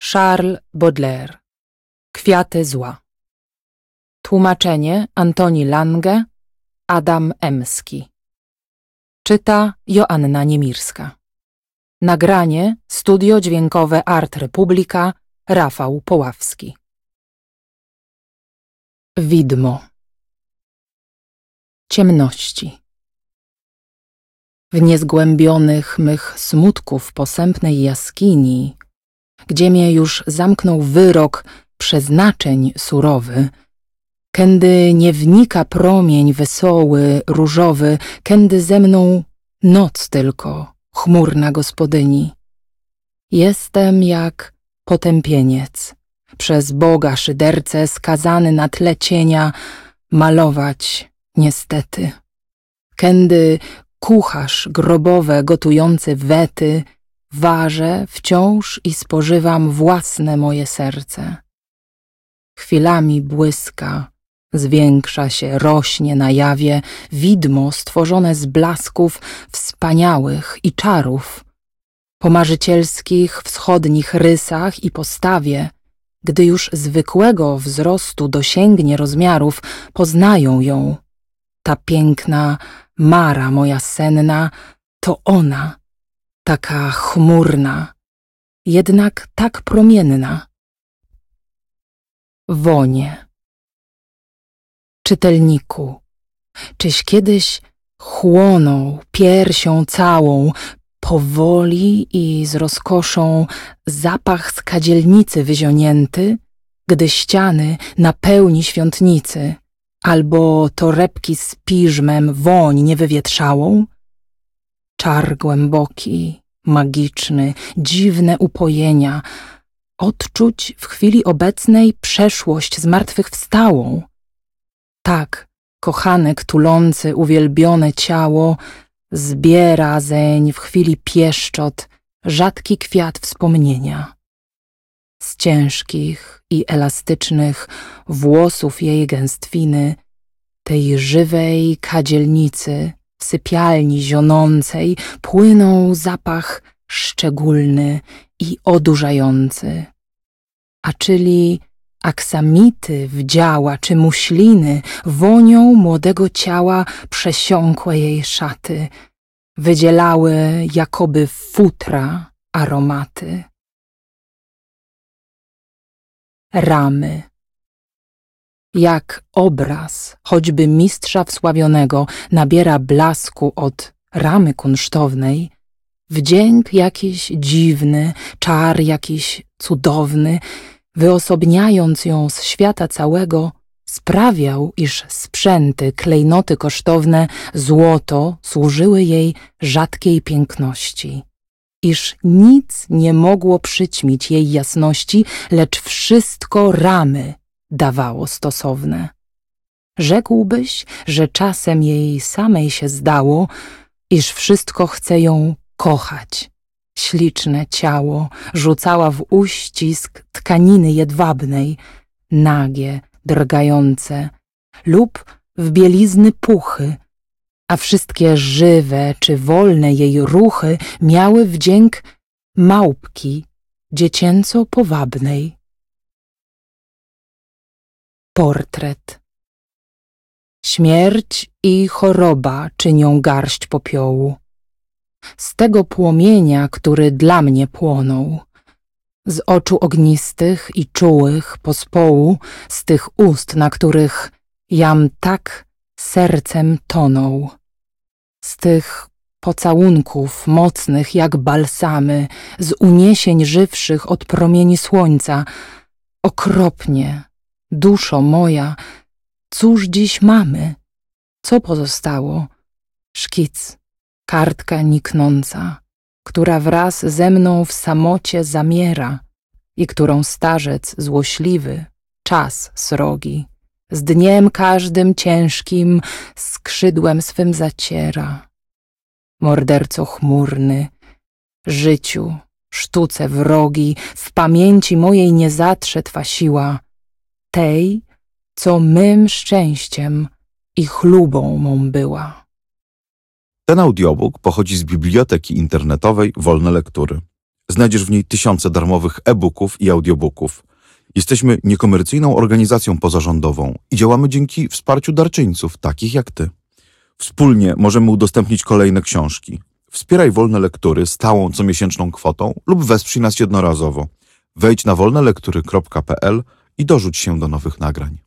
Charles Baudelaire. Kwiaty zła. Tłumaczenie Antoni Lange Adam Emski. Czyta Joanna Niemirska. Nagranie Studio Dźwiękowe Art Republika Rafał Poławski. Widmo. Ciemności. W niezgłębionych mych smutków posępnej jaskini gdzie mnie już zamknął wyrok przeznaczeń surowy, kędy nie wnika promień wesoły, różowy, kędy ze mną noc tylko, chmurna gospodyni. Jestem jak potępieniec, przez Boga szyderce skazany na tle cienia malować niestety. Kędy kucharz grobowe gotujący wety, Ważę wciąż i spożywam własne moje serce. Chwilami błyska, zwiększa się, rośnie na jawie widmo stworzone z blasków wspaniałych i czarów, po marzycielskich wschodnich rysach i postawie, gdy już zwykłego wzrostu dosięgnie rozmiarów, poznają ją. Ta piękna Mara moja senna, to ona, taka chmurna, jednak tak promienna. Wonie. Czytelniku, czyś kiedyś chłonął piersią całą, powoli i z rozkoszą zapach z kadzielnicy wyzionięty, gdy ściany napełni świątnicy, albo torebki z piżmem woń niewywietrzałą? Czar głęboki, magiczny, dziwne upojenia, odczuć w chwili obecnej przeszłość zmartwychwstałą. Tak, kochanek tulący uwielbione ciało zbiera zeń w chwili pieszczot rzadki kwiat wspomnienia. Z ciężkich i elastycznych włosów jej gęstwiny, tej żywej kadzielnicy, w sypialni zionącej płynął zapach szczególny i odurzający, a czyli aksamity wdziała czy muśliny wonią młodego ciała przesiąkłe jej szaty, wydzielały jakoby futra aromaty. Ramy jak obraz, choćby mistrza wsławionego, nabiera blasku od ramy kunsztownej, wdzięk jakiś dziwny, czar jakiś cudowny, wyosobniając ją z świata całego, sprawiał, iż sprzęty, klejnoty kosztowne, złoto służyły jej rzadkiej piękności, iż nic nie mogło przyćmić jej jasności, lecz wszystko ramy dawało stosowne. Rzekłbyś, że czasem jej samej się zdało, iż wszystko chce ją kochać. Śliczne ciało rzucała w uścisk tkaniny jedwabnej, nagie, drgające, lub w bielizny puchy, a wszystkie żywe czy wolne jej ruchy miały wdzięk małpki dziecięco powabnej. Portret Śmierć i choroba czynią garść popiołu. Z tego płomienia, który dla mnie płonął, z oczu ognistych i czułych pospołu, z tych ust, na których jam tak sercem tonął, z tych pocałunków mocnych jak balsamy, z uniesień żywszych od promieni słońca, okropnie Duszo moja, cóż dziś mamy? Co pozostało? Szkic, kartka niknąca, która wraz ze mną w samocie zamiera, i którą starzec złośliwy, czas srogi, z dniem każdym ciężkim skrzydłem swym zaciera. Morderco chmurny, życiu, sztuce wrogi, w pamięci mojej nie zatrze twa siła, tej, co mym szczęściem i chlubą mą była. Ten audiobook pochodzi z biblioteki internetowej Wolne Lektury. Znajdziesz w niej tysiące darmowych e-booków i audiobooków. Jesteśmy niekomercyjną organizacją pozarządową i działamy dzięki wsparciu darczyńców, takich jak ty. Wspólnie możemy udostępnić kolejne książki. Wspieraj Wolne Lektury stałą comiesięczną kwotą lub wesprzyj nas jednorazowo. Wejdź na wolnelektury.pl i dorzuć się do nowych nagrań.